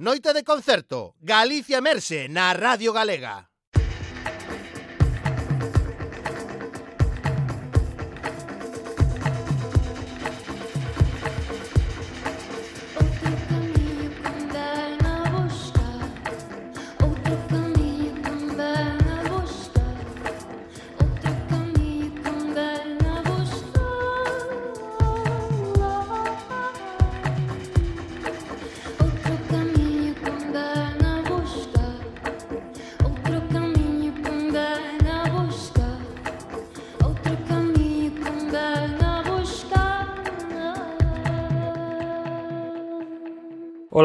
Noite de concerto, Galicia Merse, na Radio Galega.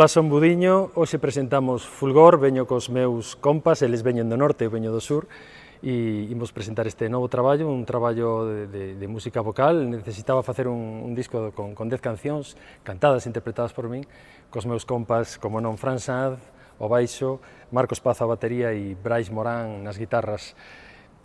Ola, son Budiño, hoxe presentamos Fulgor, veño cos meus compas, eles veñen do norte, eu veño do sur, e imos presentar este novo traballo, un traballo de, de, de música vocal, necesitaba facer un, un disco con, con 10 cancións, cantadas, interpretadas por min, cos meus compas, como non, Fran Sanz, o baixo, Marcos Paz a batería e Brais Morán nas guitarras.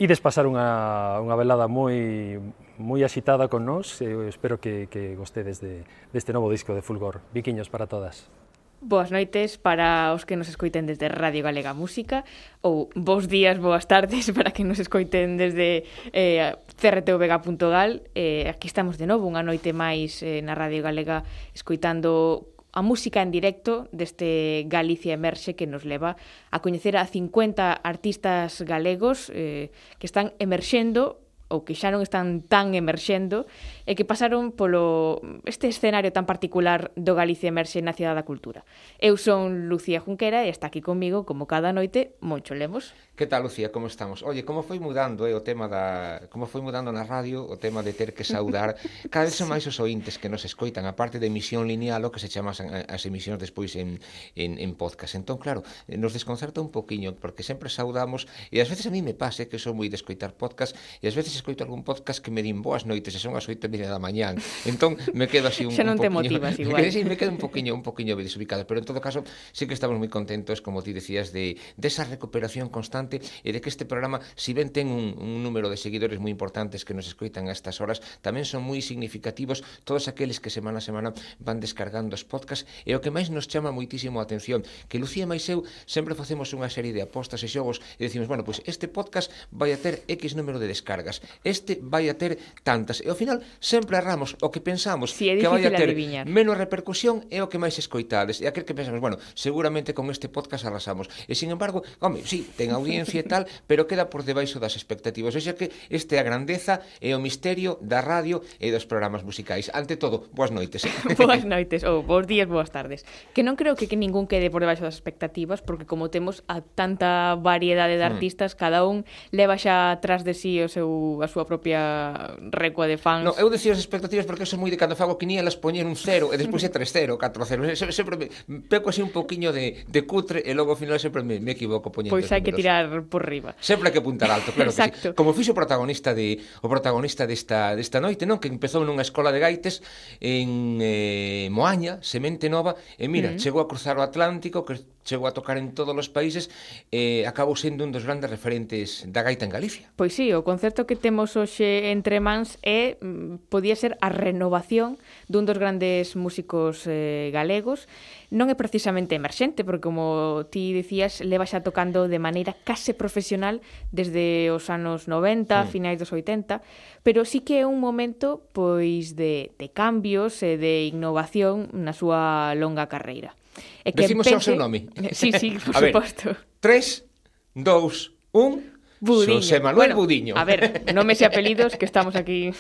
E despasar unha, unha velada moi, moi axitada con nós, eu espero que, que gostedes de, deste novo disco de Fulgor. Viquiños para todas. Boas noites para os que nos escoiten desde Radio Galega Música ou bons días, boas tardes para que nos escoiten desde eh, crtvega.gal eh, Aquí estamos de novo unha noite máis eh, na Radio Galega escoitando a música en directo deste Galicia Emerxe que nos leva a coñecer a 50 artistas galegos eh, que están emerxendo ou que xa non están tan emerxendo e que pasaron polo este escenario tan particular do Galicia Emerxe na Cidade da Cultura. Eu son Lucía Junquera e está aquí comigo, como cada noite, Moncho Lemos. Que tal, Lucía? Como estamos? Oye, como foi mudando eh, o tema da... Como foi mudando na radio o tema de ter que saudar cada vez son máis os ointes que nos escoitan, a parte de emisión lineal, o que se chama eh, as emisións despois en, en, en podcast. Entón, claro, nos desconcerta un poquinho, porque sempre saudamos, e ás veces a mí me pase eh, que son moi de escoitar podcast, e ás veces escoito algún podcast que me din boas noites e son as oito e media da mañán. Entón me quedo así un, Xa non un te poquinho, motivas igual. Me quedo, sí, me quedo un poquinho, un poquinho desubicado, pero en todo caso sí que estamos moi contentos, como ti decías, de desa esa recuperación constante e de que este programa, si ben ten un, un número de seguidores moi importantes que nos escoitan a estas horas, tamén son moi significativos todos aqueles que semana a semana van descargando os podcast e o que máis nos chama moitísimo a atención que Lucía máis eu sempre facemos unha serie de apostas e xogos e decimos, bueno, pois pues este podcast vai a ter X número de descargas este vai a ter tantas. E ao final sempre erramos o que pensamos sí, que vai a ter adivinar. menos repercusión é o que máis escoitades. E aquel que pensamos, bueno, seguramente con este podcast arrasamos. E sin embargo, home, sí, ten audiencia e tal, pero queda por debaixo das expectativas. O sea que este a grandeza e o misterio da radio e dos programas musicais. Ante todo, boas noites. boas noites, ou bons días, boas tardes. Que non creo que, que ningún quede por debaixo das expectativas, porque como temos a tanta variedade de mm. artistas, mm. cada un leva xa atrás de si sí o seu a súa propia recua de fans. No, eu decía as expectativas porque son moi de cando fago quinielas poñer un cero e despois é 3-0, 4-0. Sempre me, peco así un poquinho de, de cutre e logo ao final sempre me, me equivoco poñendo. Pois hai que tirar por riba. Sempre hai que apuntar alto, claro Exacto. que sí. Como fixo o protagonista de o protagonista desta desta noite, non, que empezou nunha escola de gaites en eh, Moaña, Semente Nova, e mira, mm. chegou a cruzar o Atlántico, que chegou a tocar en todos os países e eh, acabou sendo un dos grandes referentes da gaita en Galicia. Pois sí, o concerto que temos hoxe entre mans é mm, podía ser a renovación dun dos grandes músicos eh, galegos. Non é precisamente emerxente, porque como ti dicías, leva xa tocando de maneira case profesional desde os anos 90, mm. finais dos 80, pero sí que é un momento pois de, de cambios e de innovación na súa longa carreira. E que Decimos pense... o seu nome. Sí, sí, por a suposto. Ver, tres, dous, un... Budiño. José Manuel bueno, Budiño. A ver, nomes e apelidos que estamos aquí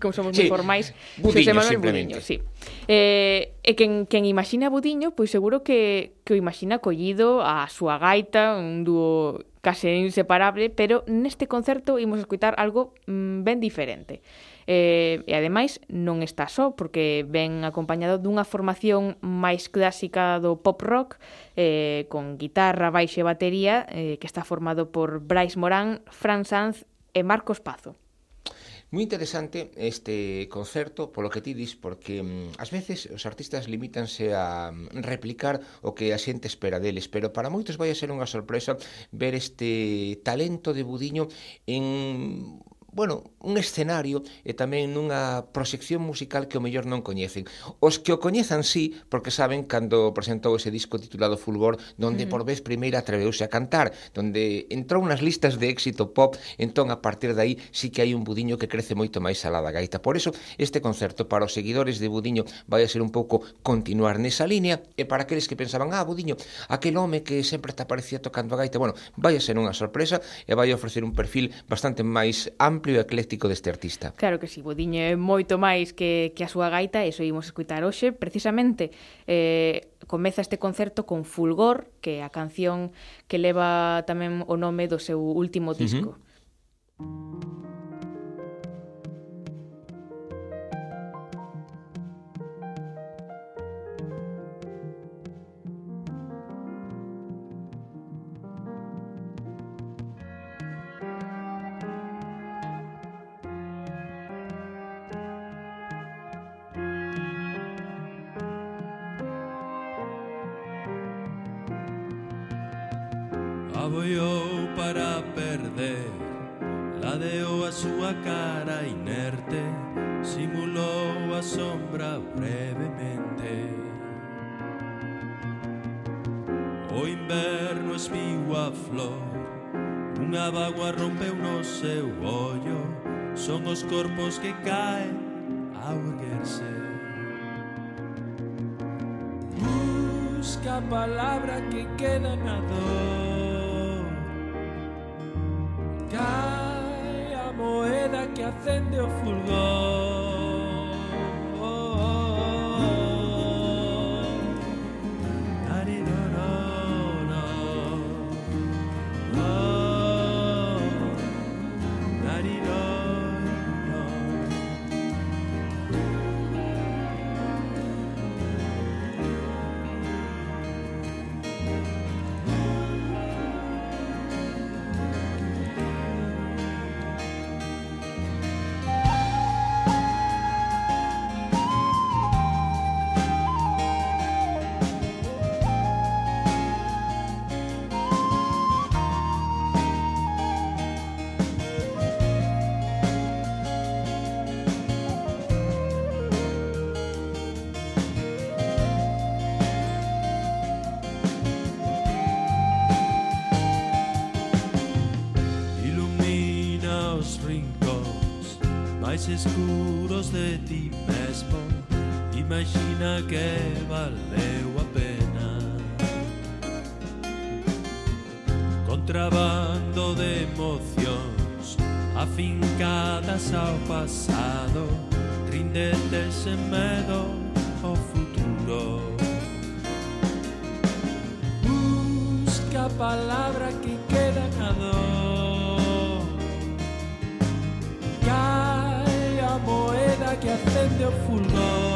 como somos sí, moi formais. Budiño, José Manuel Budiño, sí. Eh, e quen, quen imagina Budiño, pois seguro que, que o imagina collido a súa gaita, un dúo case inseparable, pero neste concerto imos escutar algo mm, ben diferente eh, e ademais non está só porque ven acompañado dunha formación máis clásica do pop rock eh, con guitarra, baixo e batería eh, que está formado por Bryce Morán, Fran Sanz e Marcos Pazo. Moi interesante este concerto polo que ti dis porque mm, ás veces os artistas limítanse a mm, replicar o que a xente espera deles, pero para moitos vai a ser unha sorpresa ver este talento de Budiño en bueno, un escenario e tamén nunha proxección musical que o mellor non coñecen. Os que o coñezan sí, porque saben cando presentou ese disco titulado Fulgor, donde uh -huh. por vez primeira atreveuse a cantar, donde entrou nas listas de éxito pop, entón a partir de aí sí que hai un budiño que crece moito máis alá da gaita. Por eso, este concerto para os seguidores de Budiño vai a ser un pouco continuar nesa línea e para aqueles que pensaban, ah, Budiño, aquel home que sempre te aparecía tocando a gaita, bueno, vai a ser unha sorpresa e vai a ofrecer un perfil bastante máis amplo amplio e ecléctico deste artista. Claro que si, sí, Bodiño é moito máis que, que a súa gaita, e iso imos escutar hoxe. Precisamente, eh, comeza este concerto con Fulgor, que é a canción que leva tamén o nome do seu último disco. Uh -huh. aboiou para perder? Ladeou a súa cara inerte Simulou a sombra brevemente. O inverno espiu a flor Unha bagua rompeu no seu ollo Son os corpos que caen ao erguerse Busca a palabra que queda na dor. tender fulgor. máis escuros de ti mesmo Imagina que valeu a pena Contrabando de emocións Afincadas ao pasado Ríndete sen medo ao futuro. Busca a palabra que queda na dor que acende o fulano.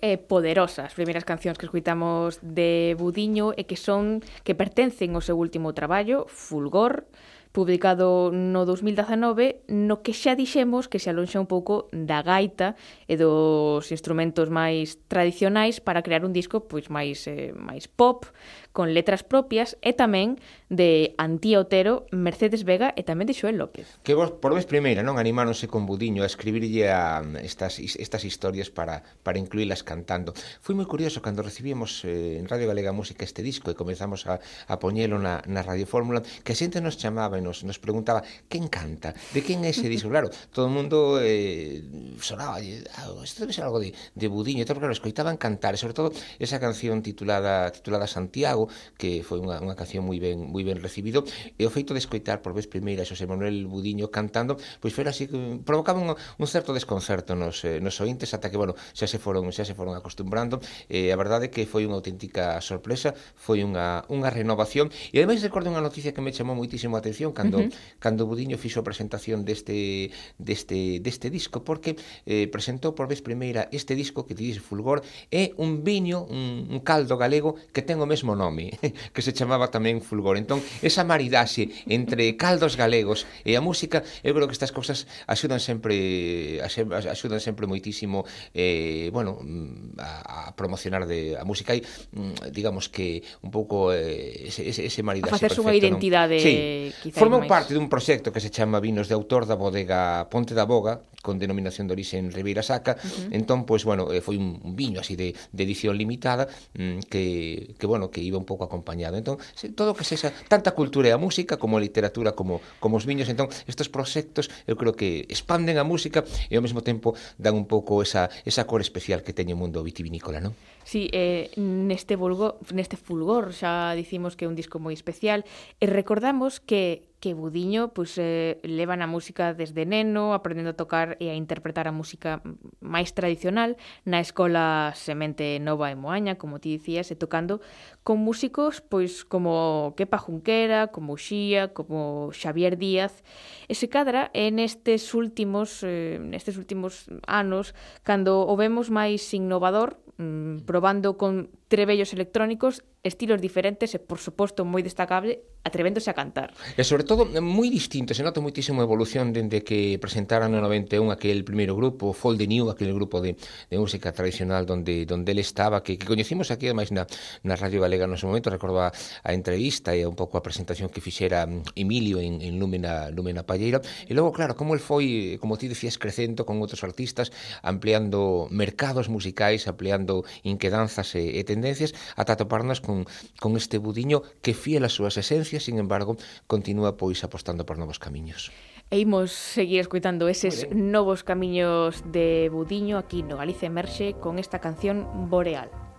eh, poderosa as primeiras cancións que escuitamos de Budiño e que son que pertencen ao seu último traballo, Fulgor, publicado no 2019, no que xa dixemos que se alonxa un pouco da gaita e dos instrumentos máis tradicionais para crear un disco pois máis eh, máis pop, con letras propias e tamén de Antía Otero, Mercedes Vega e tamén de Xoel López. Que vos por vez primeira non animáronse con Budiño a escribirlle a estas, estas historias para, para incluílas cantando. Fui moi curioso cando recibimos eh, en Radio Galega Música este disco e comenzamos a, a poñelo na, na Radio Fórmula, que a xente nos chamaba e nos, nos preguntaba quen canta, de quen é ese disco? Claro, todo o mundo eh, sonaba, ah, isto debe ser algo de, de Budiño, e todo, claro, escoitaban cantar, e sobre todo esa canción titulada, titulada Santiago, Santiago, que foi unha, unha canción moi ben moi ben recibido, e o feito de escoitar por vez primeira Xosé Manuel Budiño cantando, pois foi así que provocaba un, un certo desconcerto nos, eh, nos ointes ata que, bueno, xa se foron xa se foron acostumbrando, e eh, a verdade que foi unha auténtica sorpresa, foi unha, unha renovación, e ademais recordo unha noticia que me chamou moitísimo a atención cando, uh -huh. cando Budiño fixo a presentación deste, deste, deste disco, porque eh, presentou por vez primeira este disco que te dice Fulgor, é un viño, un, un caldo galego que ten o mesmo nome nome, que se chamaba tamén Fulgor. Entón, esa maridaxe entre caldos galegos e a música, eu creo que estas cousas axudan sempre axudan sempre moitísimo eh, bueno, mm, a, a promocionar de a música e mm, digamos que un pouco eh, ese, ese, ese maridaxe a facerse unha identidade non? sí. Forma máis... parte dun proxecto que se chama Vinos de Autor da bodega Ponte da Boga con denominación de orixe en Ribeira Saca uh -huh. entón, pois, pues, bueno, eh, foi un viño así de, de edición limitada mm, que, que bueno, que iba un pouco acompañado. Entón, se, todo que sexa tanta cultura e a música como a literatura como como os viños, entón estes proxectos eu creo que expanden a música e ao mesmo tempo dan un pouco esa esa cor especial que teñe o mundo vitivinícola, non? Sí, eh, neste vulgo, neste fulgor xa dicimos que é un disco moi especial e recordamos que que Budiño pues, eh, leva na música desde neno, aprendendo a tocar e a interpretar a música máis tradicional na escola Semente Nova e Moaña, como ti dicías, e tocando con músicos pois como Kepa Junquera, como Xía, como Xavier Díaz. E se cadra é nestes últimos eh, nestes últimos anos cando o vemos máis innovador, mm, probando con trebellos electrónicos, estilos diferentes e, por suposto, moi destacable, atrevéndose a cantar. E, sobre todo, moi distinto, se nota moitísimo a evolución dende que presentaran no 91 aquel primeiro grupo, Fall the New, aquel grupo de, de música tradicional donde, donde ele estaba, que, que coñecimos aquí, ademais, na, na Radio Galega galega nese momento, recordo a, a entrevista e un pouco a presentación que fixera mm, Emilio en, en Lúmena, Lúmena Palleira, e logo, claro, como el foi, como ti decías, crecendo con outros artistas, ampliando mercados musicais, ampliando inquedanzas e, e tendencias, ata toparnos con, con este budiño que fiel as súas esencias, sin embargo, continúa pois apostando por novos camiños. E imos seguir escuitando eses novos camiños de Budiño aquí no Galicia Emerxe con esta canción Boreal.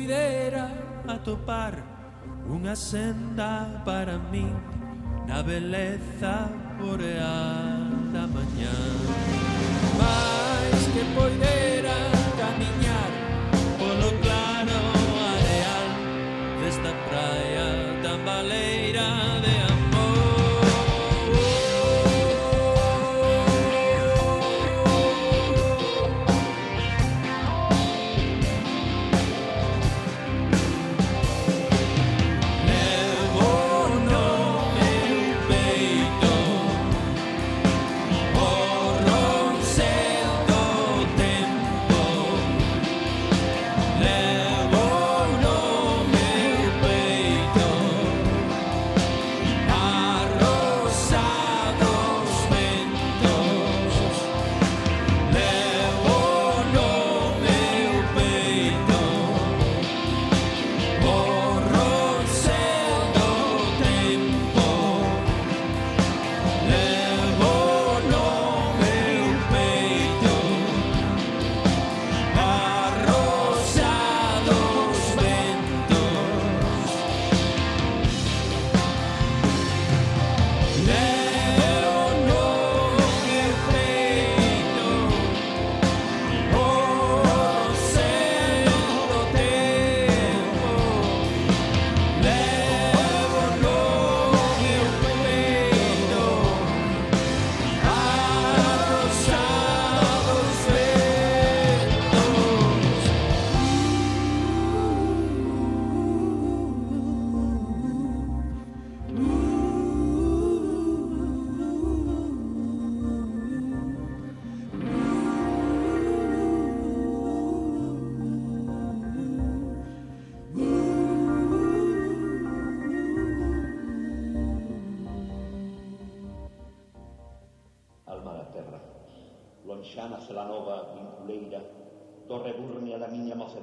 poidera atopar unha senda para min na beleza boreal da mañá. Mais que poidera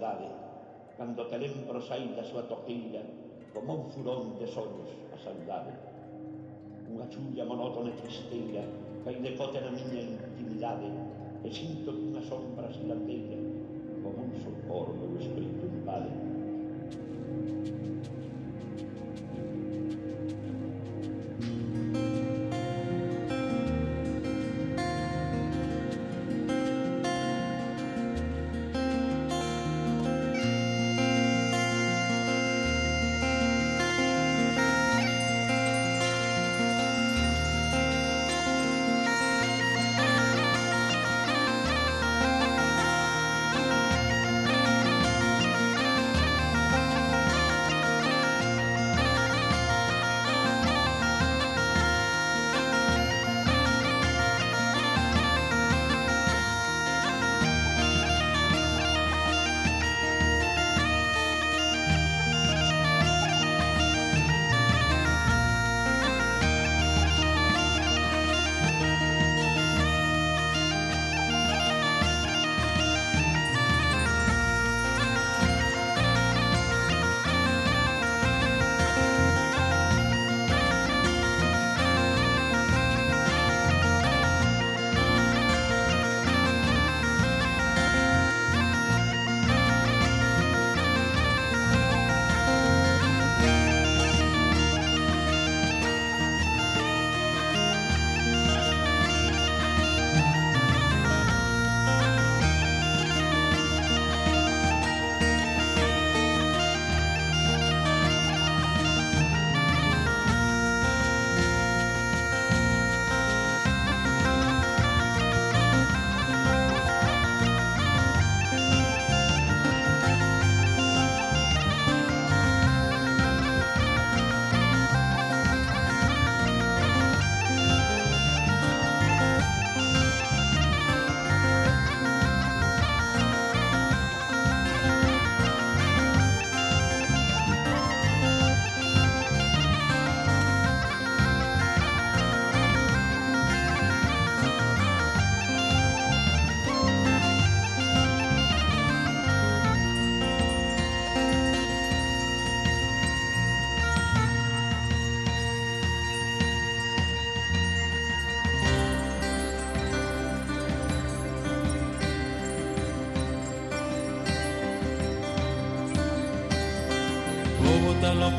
verdade cando te lembro sair da súa toqueira como un furón de solos a saudade unha chulla monótona e tristeira cai de cote na miña intimidade e sinto que unha sombra silandeira como un sopor meu espírito invade Thank you.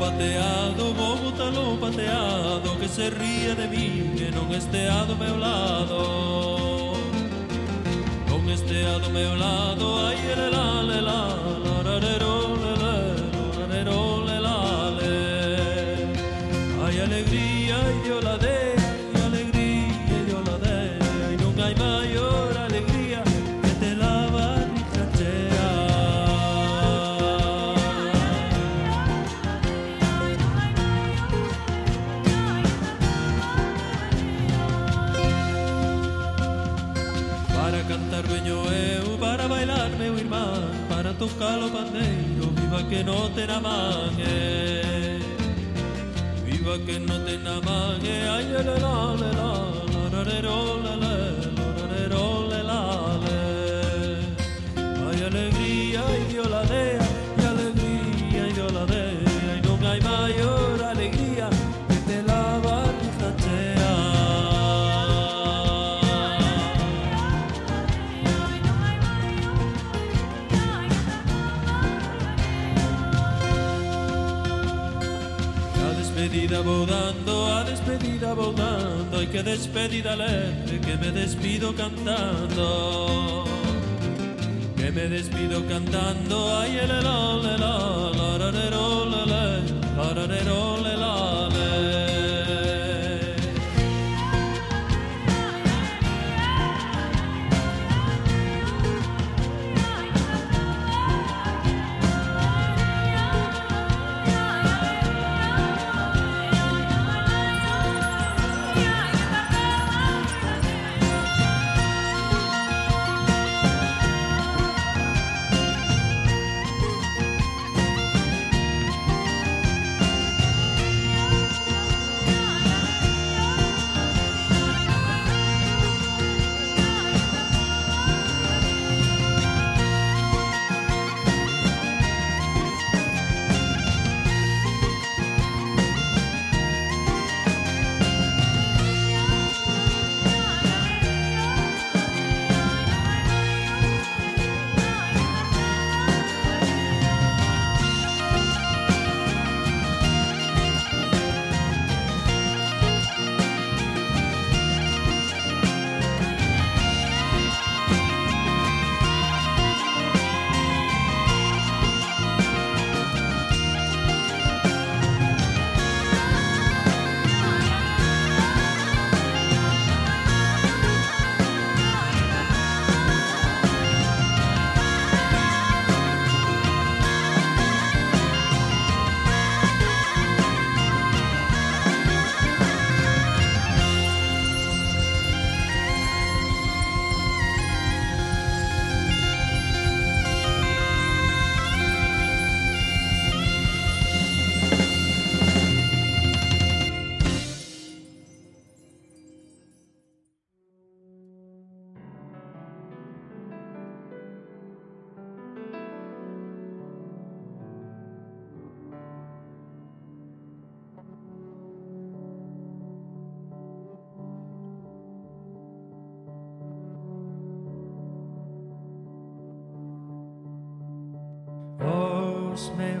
pateado, bobo talo pateado Que se ría de mí, que non estea do meu lado Non estea do meu lado, ai, ele lá, ele os pandeiro Viva que non ten a man, eh. Viva que non ten a man, eh. Ai, le, la, le, la, la, la, la, la, la, la, la, y qué despedida alegre que me despido cantando. Que me despido cantando, ay, el, el, el, el, el, el, el, el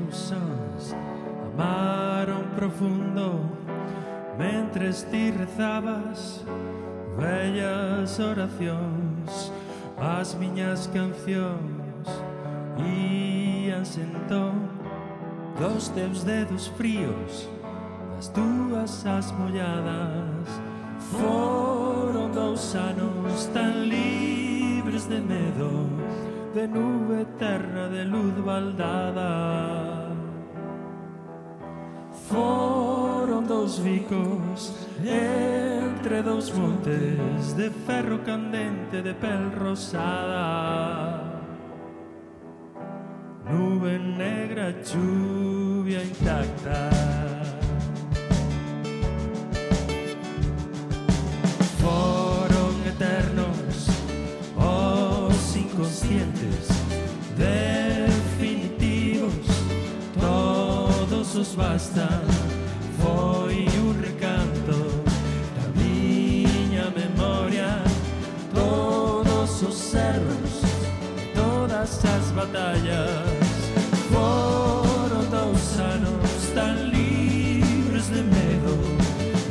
cousas amaron profundo Mentres ti rezabas Vellas oracións As miñas cancións Ían sentón Dos teus dedos fríos Das túas as molladas Foron dous anos tan libres de medo de nube eterna de luz baldada. Foron dous bicos entre dous montes De ferro candente de pel rosada. Nube negra, chuvia intacta. Foron eternos os inconscientes Definitivos Todos os bastan batallas. Foron dous anos tan libres de medo,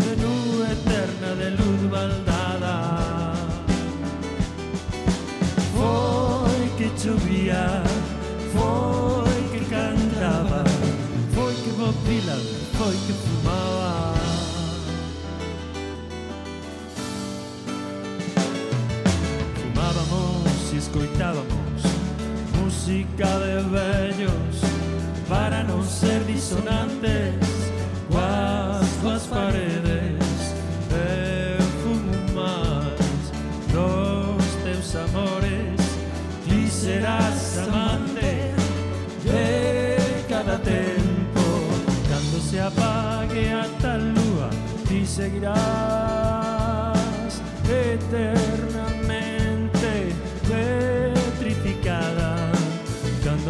de nube eterna de luz baldada. Foi que chovía, foi que cantaba, foi que Bob Dylan, foi que fumaba. Fumábamos e escoitábamos música de bellos para no ser disonantes. Cuas paredes de fumas los teus amores y serás amante de cada tiempo. Cuando se apague hasta el lua y seguirás eterno.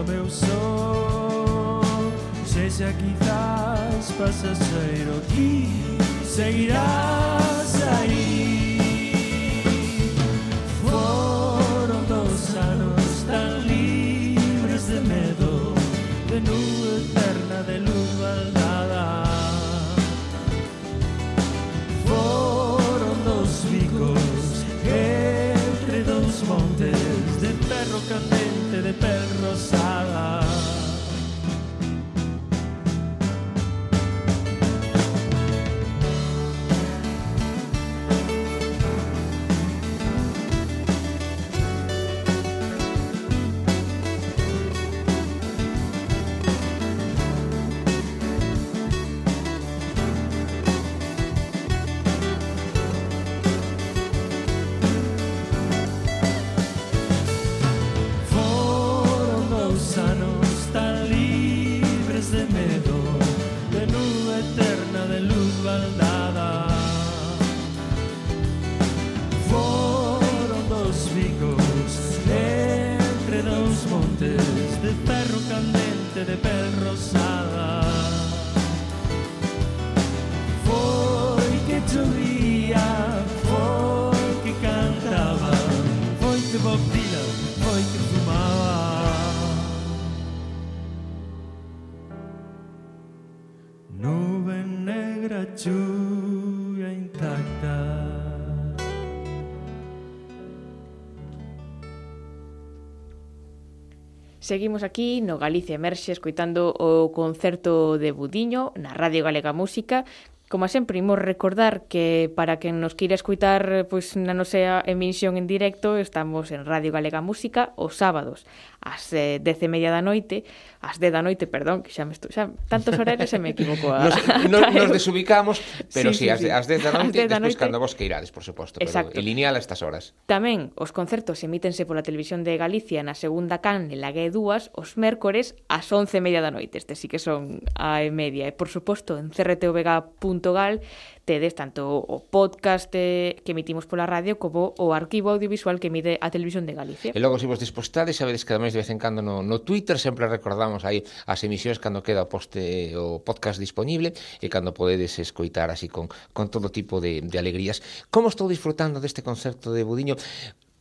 onde eu sou. Seja quizás passageiro que seguirás aí. Foram dois anos tão livres de medo, de nuvem eterna, de luz baldada. Foram dois bicos entre dois montes de ferro candente. la la. Seguimos aquí no Galicia Emerxe escoitando o concerto de Budiño na Radio Galega Música. Como sempre, imos recordar que para quen nos queira escoitar pois, na nosa emisión en directo estamos en Radio Galega Música os sábados ás eh, dez e media da noite ás 10 da noite, perdón, que xa me estou, xa tantos horarios se me equivoco. A, nos, nos, nos desubicamos, pero sí, sí, sí ás 10 da noite, despois noite... cando vos que irades, por suposto, Exacto. pero en lineal a estas horas. Tamén os concertos emítense pola televisión de Galicia na segunda can en G2, os mércores ás 11:30 da noite, este sí que son a e media, e por suposto en crtvg.gal tedes tanto o podcast eh, que emitimos pola radio como o arquivo audiovisual que emite a Televisión de Galicia. E logo, se vos dispostades, sabedes que ademais de vez en cando no, no Twitter sempre recordamos aí as emisións cando queda o, poste, o podcast disponible e cando podedes escoitar así con, con todo tipo de, de alegrías. Como estou disfrutando deste concerto de Budiño?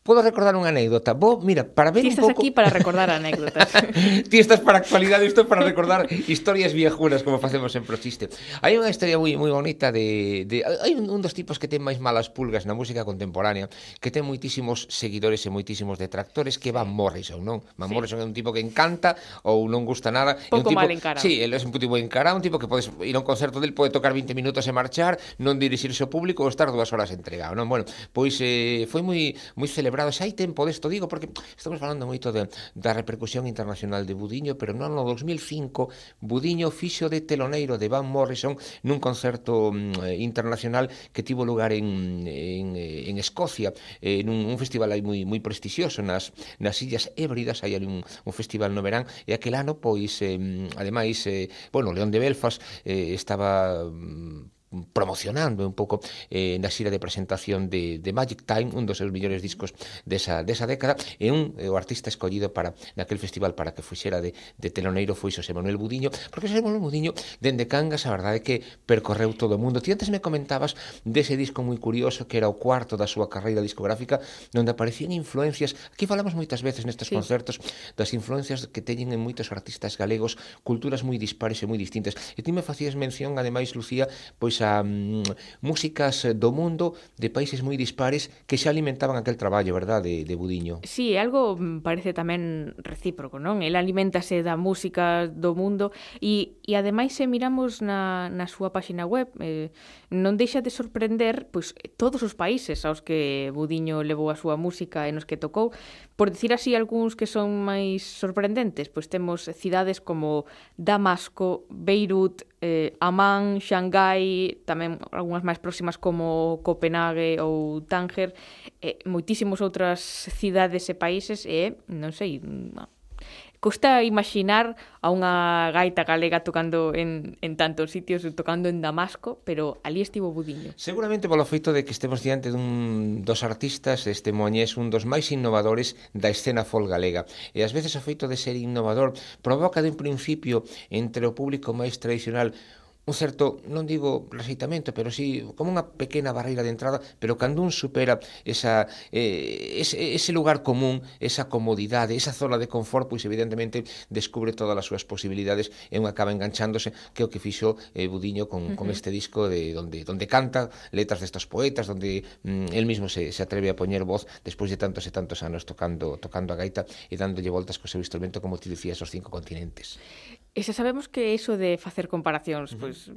Podo recordar unha anécdota. Vou, mira, para ver Ti estás un pouco... aquí para recordar anécdotas. Ti estás para actualidade, isto para recordar historias viejunas como facemos en Prosiste. Hai unha historia moi moi bonita de, de... hai un, un dos tipos que ten máis malas pulgas na música contemporánea, que ten moitísimos seguidores e moitísimos detractores que Van Morrison, non? Van sí. Morrison é un tipo que encanta ou non gusta nada. Pouco tipo... mal encarado. Sí, é un tipo encarado, un tipo que podes ir a un concerto del, pode tocar 20 minutos e marchar, non dirixirse ao público ou estar dúas horas entregado, non? Bueno, pois eh, foi moi moi celebrado celebrado, xa hai tempo desto, digo, porque estamos falando moito de, da repercusión internacional de Budiño, pero no ano 2005 Budiño fixo de teloneiro de Van Morrison nun concerto mm, eh, internacional que tivo lugar en, en, eh, en Escocia, eh, nun un festival aí moi, moi prestixioso nas, nas Illas Hébridas, hai ali un, un festival no verán, e aquel ano, pois, eh, ademais, eh, bueno, León de Belfast eh, estaba mm, promocionando un pouco eh, na xira de presentación de, de Magic Time, un dos seus millores discos desa, desa década, e un eh, o artista escollido para naquel festival para que fuxera de, de teloneiro foi Xosé Manuel Budiño, porque Xosé Manuel Budiño dende Cangas a verdade é que percorreu todo o mundo. Ti antes me comentabas dese disco moi curioso que era o cuarto da súa carreira discográfica, onde aparecían influencias, aquí falamos moitas veces nestes sí. concertos das influencias que teñen en moitos artistas galegos, culturas moi dispares e moi distintas. E ti me facías mención, ademais, Lucía, pois pois a ah, mm, músicas eh, do mundo de países moi dispares que xa alimentaban aquel traballo, verdad, de, de Budiño. Sí, algo mm, parece tamén recíproco, non? El alimentase da música do mundo e, e ademais se miramos na, na súa páxina web eh, non deixa de sorprender pois todos os países aos que Budiño levou a súa música e nos que tocou. Por decir así algúns que son máis sorprendentes, pois temos cidades como Damasco, Beirut, eh, Amán, Xangai, tamén algunhas máis próximas como Copenhague ou Tánger, eh, moitísimos outras cidades e países e, non sei, Costa imaginar a unha gaita galega tocando en, en tantos sitios, tocando en Damasco, pero ali estivo Budiño. Seguramente polo feito de que estemos diante dun dos artistas este moñés un dos máis innovadores da escena fol galega. E ás veces o feito de ser innovador provoca de un principio entre o público máis tradicional un certo, non digo rexeitamento, pero sí como unha pequena barreira de entrada, pero cando un supera esa, eh, ese, ese lugar común, esa comodidade, esa zona de confort, pois evidentemente descubre todas as súas posibilidades e un acaba enganchándose que é o que fixo eh, Budiño con, uh -huh. con este disco de donde, donde canta letras destos poetas, donde mm, él mismo se, se atreve a poñer voz despois de tantos e tantos anos tocando tocando a gaita e dándolle voltas co seu instrumento, como ti dicías, os cinco continentes. E xa sabemos que iso de facer comparacións, pois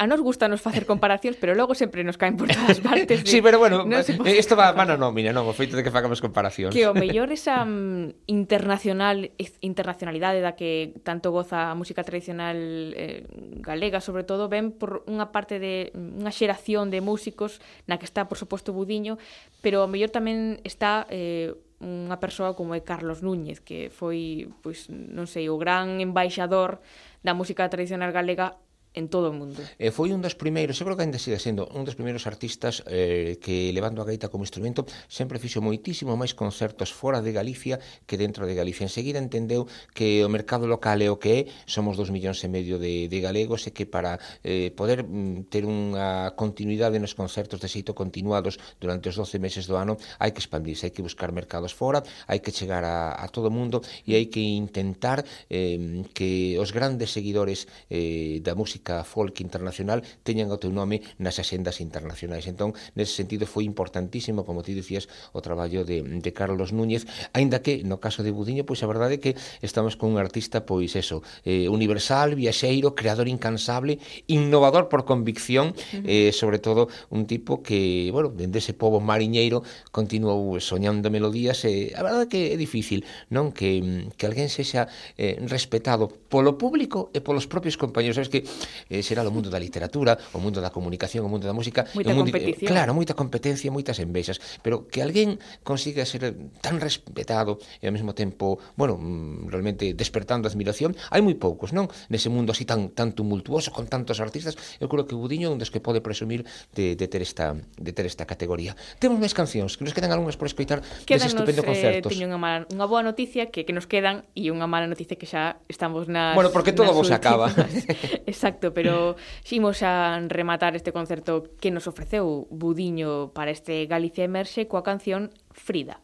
a nos gusta nos facer comparacións, pero logo sempre nos caen por todas partes. De, sí, pero bueno, isto no pode... va a mano nómina, non, o feito de que facamos comparacións. Que o mellor esa um, internacional internacionalidade da que tanto goza a música tradicional eh, galega, sobre todo, ven por unha parte de mm, unha xeración de músicos na que está, por suposto, Budiño, pero o mellor tamén está eh, unha persoa como é Carlos Núñez, que foi, pois, non sei, o gran embaixador da música tradicional galega en todo o mundo. E foi un dos primeiros, eu creo que ainda sigue sendo, un dos primeiros artistas eh, que levando a gaita como instrumento sempre fixo moitísimo máis concertos fora de Galicia que dentro de Galicia. Enseguida entendeu que o mercado local é o que é, somos dos millóns e medio de, de galegos e que para eh, poder mm, ter unha continuidade nos concertos de xeito continuados durante os 12 meses do ano hai que expandirse, hai que buscar mercados fora, hai que chegar a, a todo o mundo e hai que intentar eh, que os grandes seguidores eh, da música música folk internacional teñan o teu nome nas axendas internacionais. Entón, nese sentido foi importantísimo, como ti dicías, o traballo de, de Carlos Núñez, aínda que no caso de Budiño, pois a verdade é que estamos con un artista pois eso, eh, universal, viaxeiro, creador incansable, innovador por convicción, eh, sobre todo un tipo que, bueno, dende ese pobo mariñeiro continuou soñando melodías, eh, a verdade é que é difícil, non que que alguén sexa eh, respetado polo público e polos propios compañeros. Sabes que eh, será o mundo da literatura, o mundo da comunicación, o mundo da música, moita mundo, competición. Eh, claro, moita competencia, moitas envexas, pero que alguén consiga ser tan respetado e ao mesmo tempo, bueno, mm, realmente despertando admiración, hai moi poucos, non? Nese mundo así tan tan tumultuoso con tantos artistas, eu creo que Budiño é un dos que pode presumir de, de ter esta de ter esta categoría. Temos máis cancións, que nos quedan algunhas por escoitar dese estupendo concerto. Eh, teño unha mala, unha boa noticia que que nos quedan e unha mala noticia que xa estamos na Bueno, porque todo vos últimas. acaba. Exacto exacto, pero ximos a rematar este concerto que nos ofreceu Budiño para este Galicia Emerxe coa canción Frida.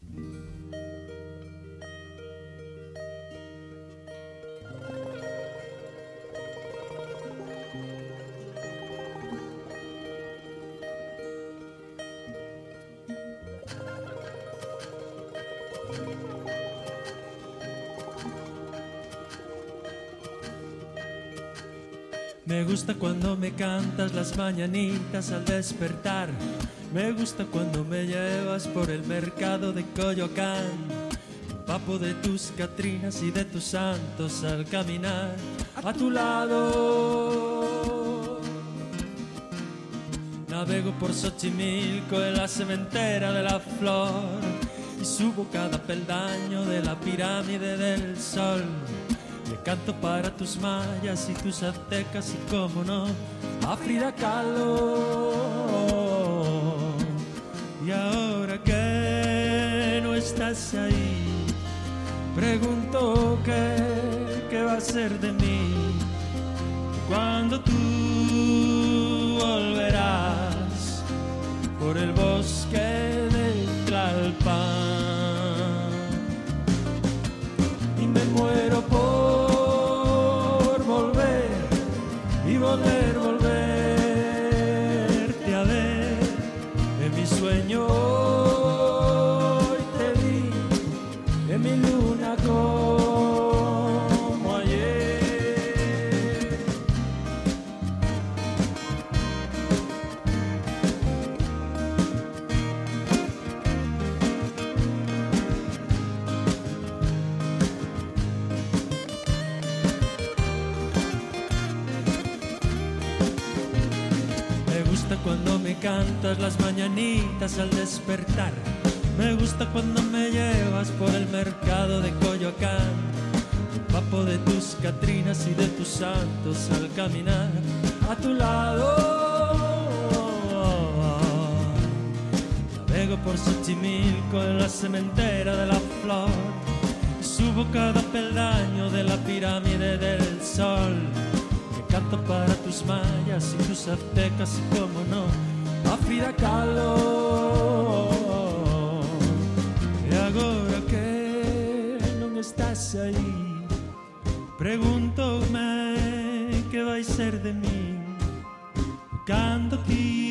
Frida. Me gusta cuando me cantas las mañanitas al despertar. Me gusta cuando me llevas por el mercado de Coyoacán. Papo de tus Catrinas y de tus santos al caminar a tu lado. Navego por Xochimilco en la cementera de la flor y subo cada peldaño de la pirámide del sol. Canto para tus mayas y tus aztecas y como no, a Frida Kahlo. Y ahora que no estás ahí, pregunto qué, qué va a ser de mí cuando tú volverás por el bosque cantas las mañanitas al despertar. Me gusta cuando me llevas por el mercado de Coyoacán. Papo de tus Catrinas y de tus santos al caminar a tu lado. Navego por Xochimilco en la cementera de la flor. Subo cada peldaño de la pirámide del sol. Me canto para tus mayas y tus aztecas y como no, tira calor E agora que non estás aí Pregúntome que vai ser de min. Cando ti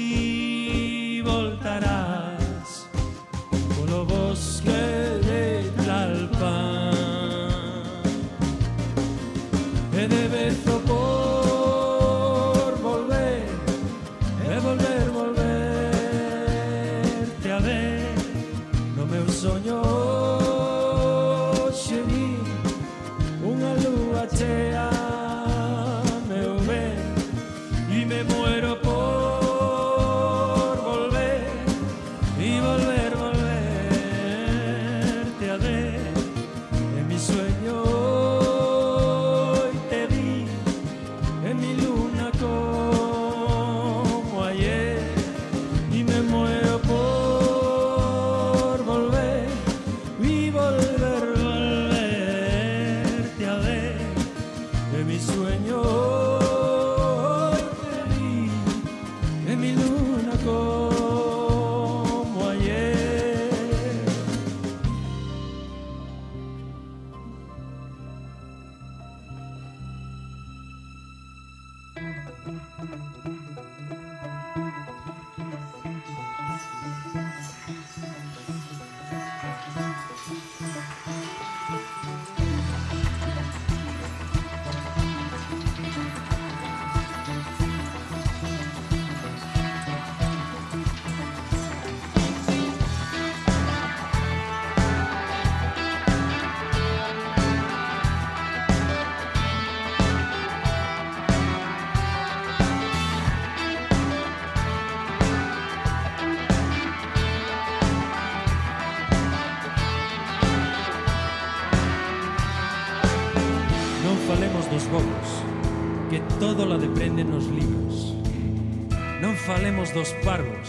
somos dos parvos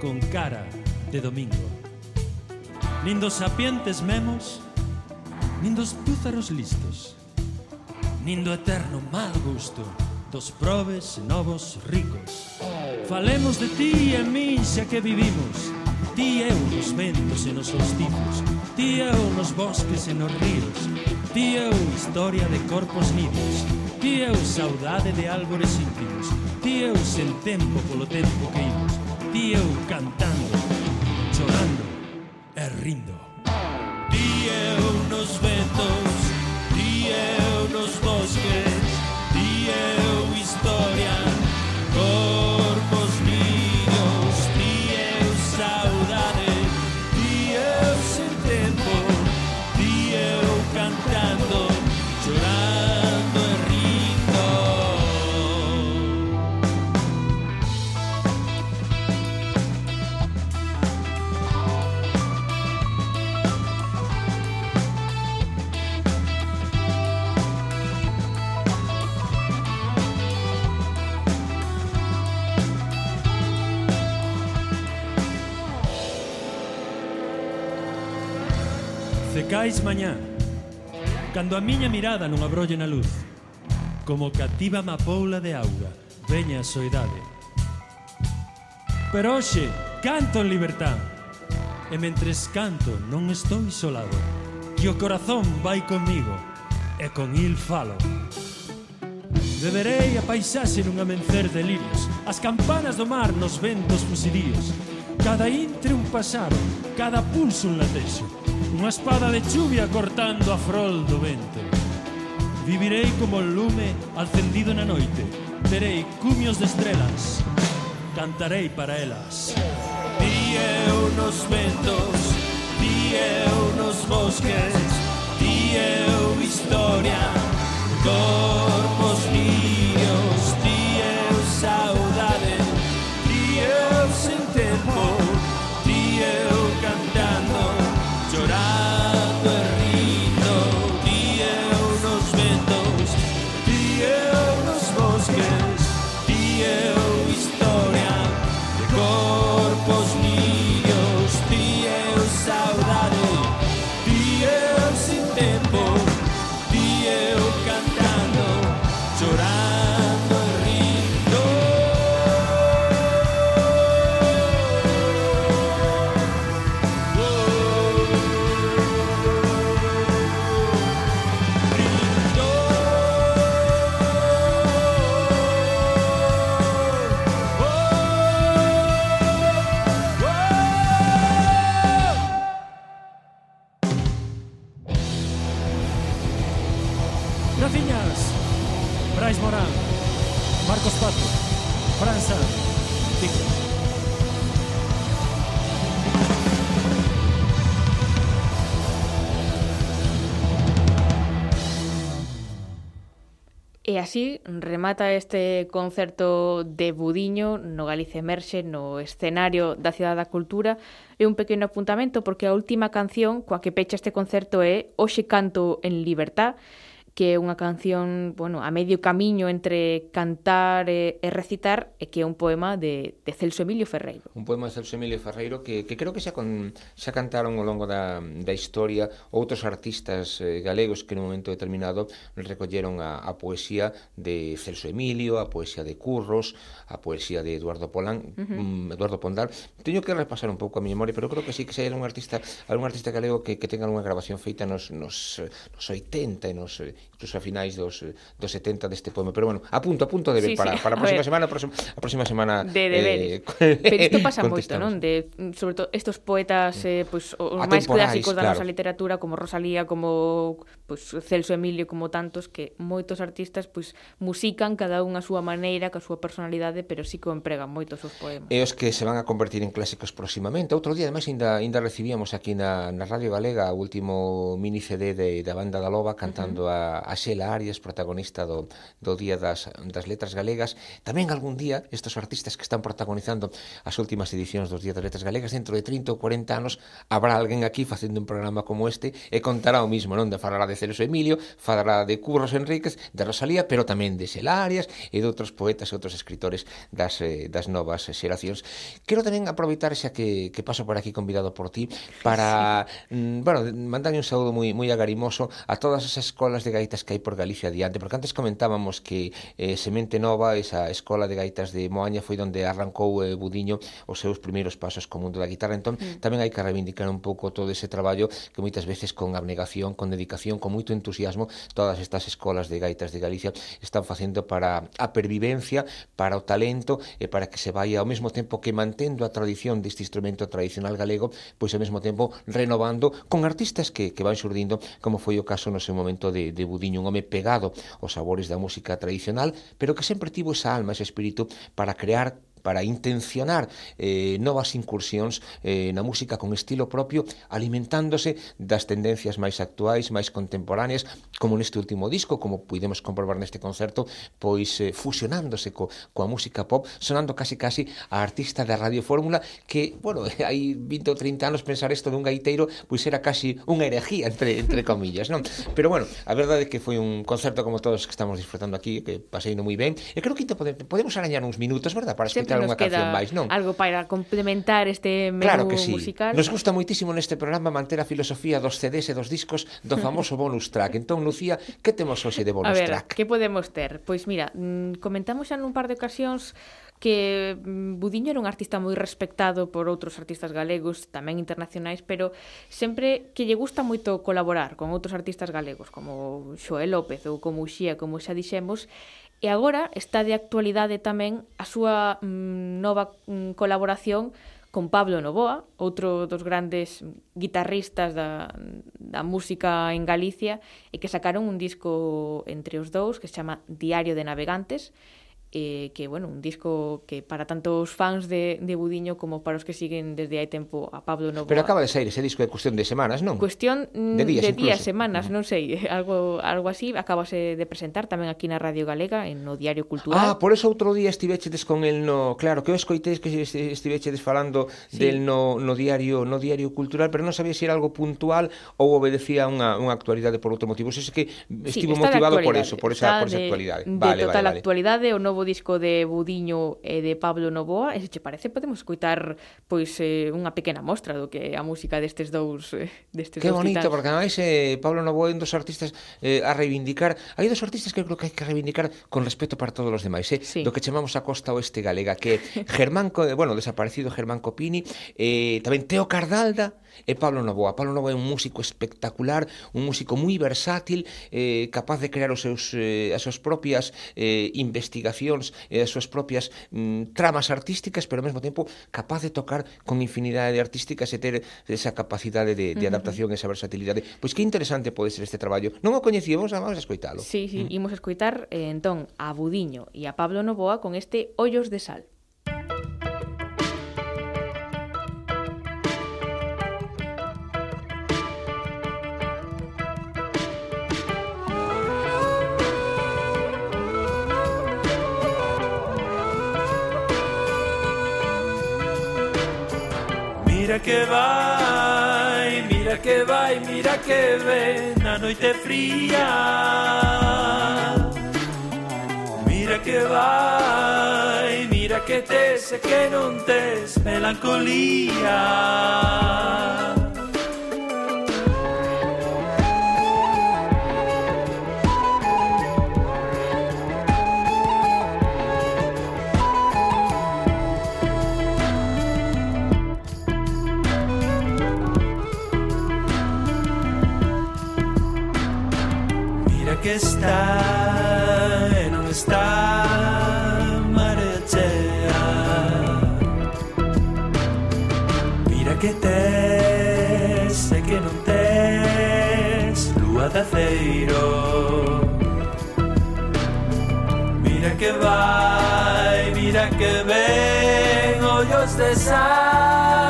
con cara de domingo. Nin dos sapientes memos, nin dos púzaros listos, nin do eterno mal gusto dos probes novos ricos. Falemos de ti e min xa que vivimos, ti e eu nos ventos e nos hostifos, ti e eu nos bosques e nos ríos, ti e eu historia de corpos nidos, ti e eu saudade de álbores íntimos, Ti eu sen tempo polo tempo que imos. Ti eu cantando, chorando e rindo. Ti eu nos ventos, ti eu nos bosques. Chegáis mañá Cando a miña mirada non abrolle na luz Como cativa mapoula de auga Veña a soidade. Pero hoxe canto en libertad E mentres canto non estou isolado Que o corazón vai comigo E con il falo. Beberei a paisaxe nun amencer de lirios As campanas do mar nos ventos fusilíos Cada intre un pasaro Cada pulso un latexo unha espada de chuvia cortando a frol do vento. Vivirei como o lume alcendido na noite, terei cumios de estrelas, cantarei para elas. Di eu nos ventos, di eu nos bosques, di eu historia, gol. remata este concerto de Budiño no Galicia Emerxe no escenario da Cidade da Cultura. E un pequeno apuntamento porque a última canción coa que pecha este concerto é Oxe canto en libertad que é unha canción, bueno, a medio camiño entre cantar e, e recitar, e que é un poema de, de Celso Emilio Ferreiro. Un poema de Celso Emilio Ferreiro que, que creo que xa, con, xa cantaron ao longo da, da historia outros artistas eh, galegos que nun momento determinado recolleron a, a poesía de Celso Emilio, a poesía de Curros, a poesía de Eduardo Polán, uh -huh. Mm, Eduardo Pondal. Teño que repasar un pouco a mi memoria, pero creo que sí que xa era un artista, algún artista galego que, que tenga unha grabación feita nos, nos, eh, nos 80 e nos eh, incluso a finais dos, dos 70 deste poema. Pero bueno, apunto, apunto a de ver sí, para, sí. para a próxima ver. semana, a próxima, a próxima semana... De eh, deberes. Eh, Pero isto pasa moito, non? De, mm, sobre todo estos poetas eh, pues, os máis clásicos da claro. nosa literatura, como Rosalía, como pues, Celso Emilio, como tantos, que moitos artistas pues, musican cada un a súa maneira, ca súa personalidade, pero sí que empregan moitos os poemas. E os que se van a convertir en clásicos próximamente. Outro día, ademais, ainda, ainda recibíamos aquí na, na Radio Galega o último mini CD de, da banda da Loba cantando uh -huh. a a, Xela Arias, protagonista do, do Día das, das Letras Galegas. Tamén algún día estos artistas que están protagonizando as últimas edicións dos Días das Letras Galegas, dentro de 30 ou 40 anos, habrá alguén aquí facendo un programa como este e contará o mismo, non? De falará de Celso Emilio, falará de Curros Enríquez, de Rosalía, pero tamén de Xela Arias e de outros poetas e outros escritores das, eh, das novas xeracións. Quero tamén aproveitar xa que, que paso por aquí convidado por ti para, sí. mm, bueno, mandarle un saúdo moi moi agarimoso a todas as escolas de gaitas que hai por Galicia adiante, porque antes comentábamos que eh, Semente Nova, esa escola de gaitas de Moaña, foi onde arrancou eh, Budiño os seus primeiros pasos co mundo da guitarra, entón mm. tamén hai que reivindicar un pouco todo ese traballo que moitas veces con abnegación, con dedicación, con moito entusiasmo, todas estas escolas de gaitas de Galicia están facendo para a pervivencia, para o talento e para que se vai ao mesmo tempo que mantendo a tradición deste instrumento tradicional galego, pois ao mesmo tempo renovando con artistas que, que van surdindo, como foi o caso no seu momento de, de Budiño, un home pegado aos sabores da música tradicional, pero que sempre tivo esa alma, ese espírito para crear para intencionar eh, novas incursións eh, na música con estilo propio alimentándose das tendencias máis actuais, máis contemporáneas como neste último disco, como podemos comprobar neste concerto, pois eh, fusionándose co, coa música pop sonando casi casi a artista da Radio Fórmula que, bueno, hai 20 ou 30 anos pensar isto dun gaiteiro pois era casi unha herejía entre, entre comillas non? pero bueno, a verdade é que foi un concerto como todos que estamos disfrutando aquí que paseino moi ben e creo que te podemos, podemos arañar uns minutos, verdad? Para escutar escoitar unha canción máis, non? Algo para complementar este menú claro que sí. musical. Nos gusta moitísimo neste programa manter a filosofía dos CDs e dos discos do famoso bonus track. Entón, Lucía, que temos hoxe de bonus a ver, track? Que podemos ter? Pois mira, mm, comentamos xa nun par de ocasións que mm, Budiño era un artista moi respectado por outros artistas galegos, tamén internacionais, pero sempre que lle gusta moito colaborar con outros artistas galegos, como Xoé López ou como Uxía, como xa dixemos, E agora está de actualidade tamén a súa mm, nova mm, colaboración con Pablo Novoa, outro dos grandes guitarristas da, da música en Galicia, e que sacaron un disco entre os dous que se chama Diario de Navegantes, eh, que, bueno, un disco que para tantos fans de, de Budiño como para os que siguen desde hai tempo a Pablo Novoa. Pero acaba de sair ese disco de cuestión de semanas, non? Cuestión de mm, días, de días semanas, non sei, algo, algo así, acabase de presentar tamén aquí na Radio Galega, en no Diario Cultural. Ah, por eso outro día estivechedes con el no... Claro, que eu escoiteis que estivechedes falando sí. del no, no Diario no diario Cultural, pero non sabía se si era algo puntual ou obedecía unha, unha actualidade por outro motivo. Se que estivo sí, motivado por eso, por esa, por esa actualidade. De, vale, de total vale, vale. actualidade, o novo novo disco de Budiño e de Pablo Novoa e se che parece podemos escutar pois eh, unha pequena mostra do que a música destes dous eh, destes Que bonito, titans. porque ademais eh, Pablo Novoa é un dos artistas eh, a reivindicar hai dos artistas que creo que hai que reivindicar con respeto para todos os demais eh? sí. do que chamamos a costa oeste galega que Germán, bueno, desaparecido Germán Copini eh, tamén Teo Cardalda é Pablo Novoa. Pablo Novoa é un músico espectacular, un músico moi versátil, eh, capaz de crear os seus, eh, as súas propias eh, investigacións, eh, as súas propias mm, tramas artísticas, pero ao mesmo tempo capaz de tocar con infinidade de artísticas e ter esa capacidade de, de adaptación, esa versatilidade. Pois que interesante pode ser este traballo. Non o coñecíamos, vamos a escoitalo. Sí, sí, mm. imos a escoitar eh, entón a Budiño e a Pablo Novoa con este Ollos de Sal. Mira que vai, mira que vai, mira que ven na noite fría. Mira que vai, mira que tes e que non tes melancolía. que está e non está marechea Mira que tes e que non tes lúa de aceiro. Mira que vai, mira que ven ollos de sal.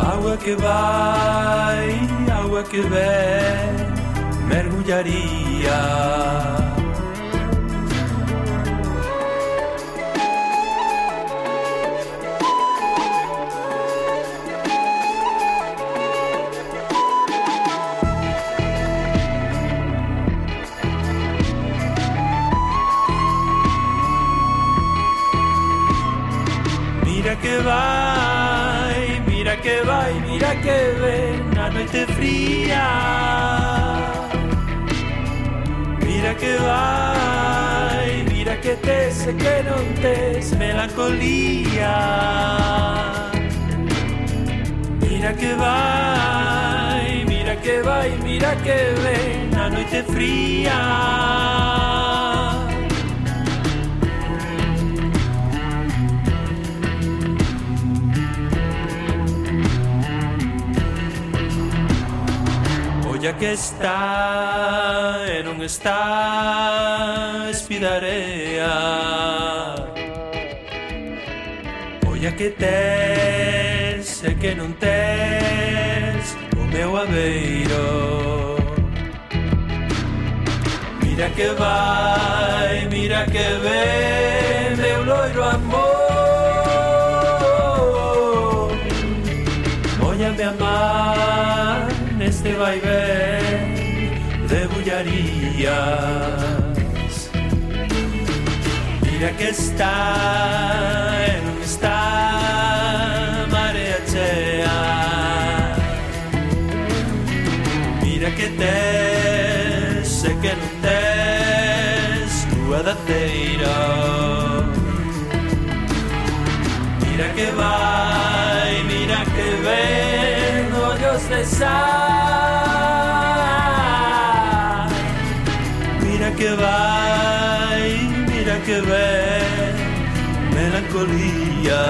Agua que vai que mergullaría. Mira que vai, mira que vai, mira que ven que vai Mira que tes e que non tes melancolía. Mira que vai, mira que vai, mira que ven. A noite fría. Olla que está e non está espidarea Olla que tes e que non tes o meu aveiro Mira que vai, mira que ven, meu loiro amor. Ollame amar este vaivén de bullarías. Mira que está en un está marea chea. Mira que te sé que non tes lúa da ceira. Mira que vai, mira que ven. expresar. Mira que va y mira que ve melancolía.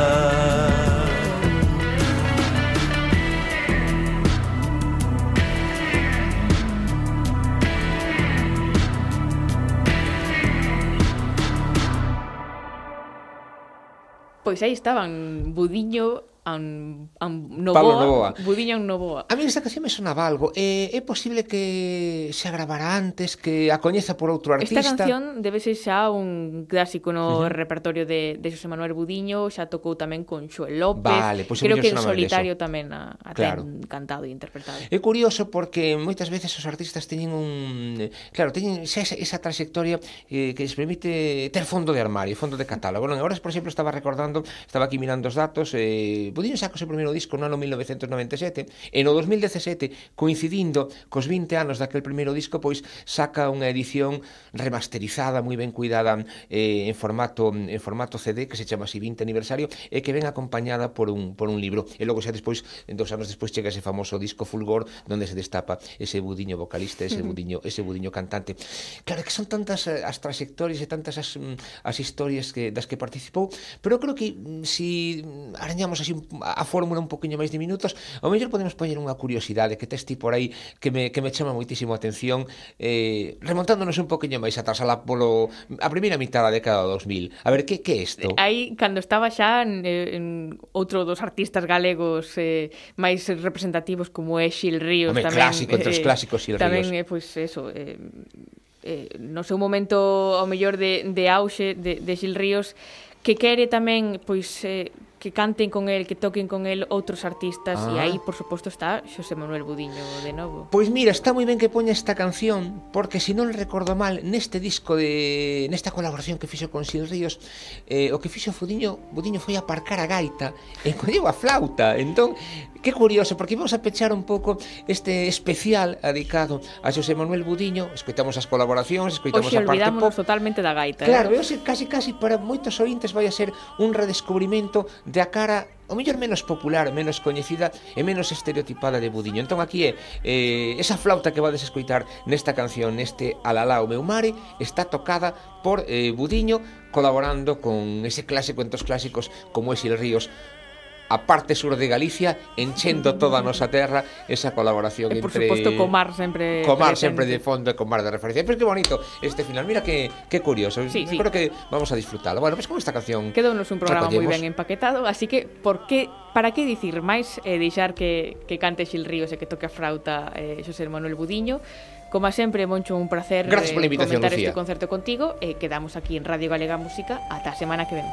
Pues pois aí estaban Budiño a un, a un Novoa, Pablo Novoa. Budiño un Novoa. A mí esta canción me sonaba algo. Eh, é posible que se agravara antes, que a coñeza por outro artista? Esta canción debe ser xa un clásico no uh -huh. repertorio de, de José Manuel Budiño, xa tocou tamén con Xoel López. Vale, pois pues Creo que en solitario tamén a, a claro. ten cantado e interpretado. É curioso porque moitas veces os artistas teñen un... Claro, teñen xa esa, esa trayectoria eh, que les permite ter fondo de armario, fondo de catálogo. Non, agora, por exemplo, estaba recordando, estaba aquí mirando os datos, eh, Budiño saca o seu primeiro disco no ano 1997 e no 2017, coincidindo cos 20 anos daquel primeiro disco, pois saca unha edición remasterizada, moi ben cuidada eh, en formato en formato CD que se chama así 20 aniversario e que ven acompañada por un por un libro. E logo xa despois, dos anos despois chega ese famoso disco Fulgor onde se destapa ese Budiño vocalista, ese Budiño, ese Budiño cantante. Claro que son tantas eh, as trayectorias e tantas as, mm, as historias que das que participou, pero creo que mm, si arañamos así un a fórmula un poquinho máis de minutos, ao mellor podemos poñer unha curiosidade que tes ti por aí que me, que me chama moitísimo a atención eh, remontándonos un poquinho máis atrás a, la, polo, a primeira mitad da década do 2000. A ver, que que é isto? Aí, cando estaba xa en, en outro dos artistas galegos eh, máis representativos como é Xil Ríos Home, tamén. clásico, entre os eh, clásicos Xil eh, Ríos. Tamén, eh, pois, eso, eh, eh, no seu momento ao mellor de, de auxe de, de Xil Ríos que quere tamén pois eh, que canten con el, que toquen con el outros artistas ah. e aí, por suposto, está Xosé Manuel Budiño de novo. Pois mira, está moi ben que poña esta canción porque se non recordo mal, neste disco de nesta colaboración que fixo con Sil Ríos, eh, o que fixo Budiño, Budiño foi aparcar a gaita e colleu a flauta. Entón, que curioso, porque vamos a pechar un pouco este especial dedicado a Xosé Manuel Budiño, escoitamos as colaboracións, escoitamos Oxe, a parte pop. totalmente da gaita. Eh. Claro, eh? eu sei, casi casi para moitos ointes vai a ser un redescubrimento da cara o mellor menos popular, menos coñecida e menos estereotipada de Budiño. Entón aquí é eh, esa flauta que vades escoitar nesta canción, neste Alalá o meu mare, está tocada por eh, Budiño colaborando con ese clásico os clásicos como é Sil Ríos a parte sur de Galicia enchendo toda a nosa terra esa colaboración e, por entre... por suposto, Comar sempre... Comar presente. sempre de fondo e Comar de referencia. Pero que bonito este final, mira que, que curioso. Sí, sí. Creo que vamos a disfrutarlo. Bueno, pues con esta canción... Quedounos un programa moi ben empaquetado, así que por que para que dicir máis e eh, deixar que, que cante Xil Ríos e que toque a frauta eh, Xosé Manuel Budiño Como sempre, Moncho, un placer Gracias eh, pola invitación, comentar Lucía. este concerto contigo e eh, quedamos aquí en Radio Galega Música ata a semana que ven.